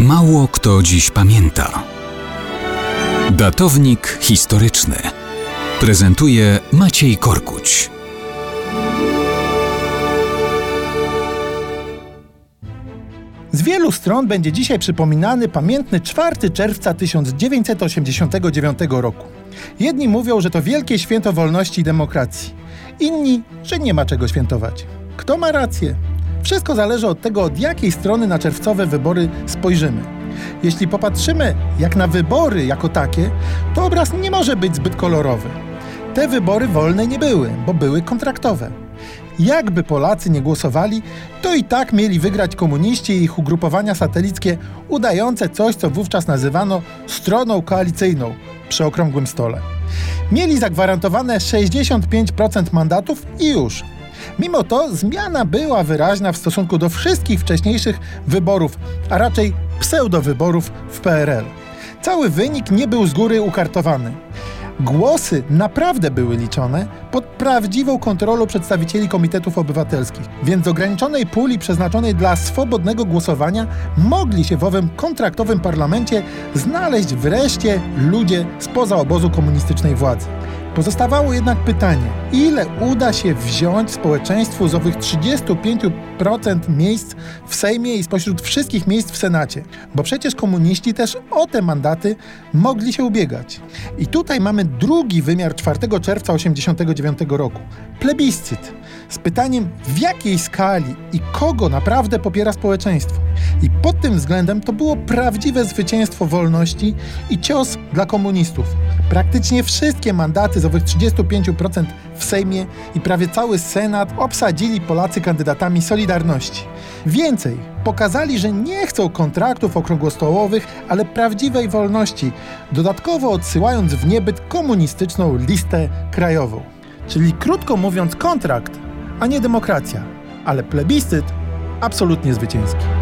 Mało kto dziś pamięta. Datownik historyczny prezentuje Maciej Korkuć. Z wielu stron będzie dzisiaj przypominany pamiętny 4 czerwca 1989 roku. Jedni mówią, że to wielkie święto wolności i demokracji, inni, że nie ma czego świętować. Kto ma rację? Wszystko zależy od tego, od jakiej strony na czerwcowe wybory spojrzymy. Jeśli popatrzymy jak na wybory jako takie, to obraz nie może być zbyt kolorowy. Te wybory wolne nie były, bo były kontraktowe. Jakby Polacy nie głosowali, to i tak mieli wygrać komuniści i ich ugrupowania satelickie udające coś, co wówczas nazywano stroną koalicyjną przy okrągłym stole. Mieli zagwarantowane 65% mandatów i już. Mimo to zmiana była wyraźna w stosunku do wszystkich wcześniejszych wyborów, a raczej pseudowyborów w PRL. Cały wynik nie był z góry ukartowany. Głosy naprawdę były liczone pod prawdziwą kontrolą przedstawicieli komitetów obywatelskich, więc z ograniczonej puli przeznaczonej dla swobodnego głosowania mogli się w owym kontraktowym parlamencie znaleźć wreszcie ludzie spoza obozu komunistycznej władzy. Pozostawało jednak pytanie, ile uda się wziąć społeczeństwu z owych 35% miejsc w Sejmie i spośród wszystkich miejsc w Senacie? Bo przecież komuniści też o te mandaty mogli się ubiegać. I tutaj mamy drugi wymiar 4 czerwca 1989 roku. Plebiscyt. Z pytaniem, w jakiej skali i kogo naprawdę popiera społeczeństwo. I pod tym względem to było prawdziwe zwycięstwo wolności i cios dla komunistów. Praktycznie wszystkie mandaty z owych 35% w Sejmie i prawie cały Senat obsadzili Polacy kandydatami Solidarności. Więcej, pokazali, że nie chcą kontraktów okrągłostołowych, ale prawdziwej wolności, dodatkowo odsyłając w niebyt komunistyczną listę krajową. Czyli krótko mówiąc kontrakt, a nie demokracja, ale plebiscyt absolutnie zwycięski.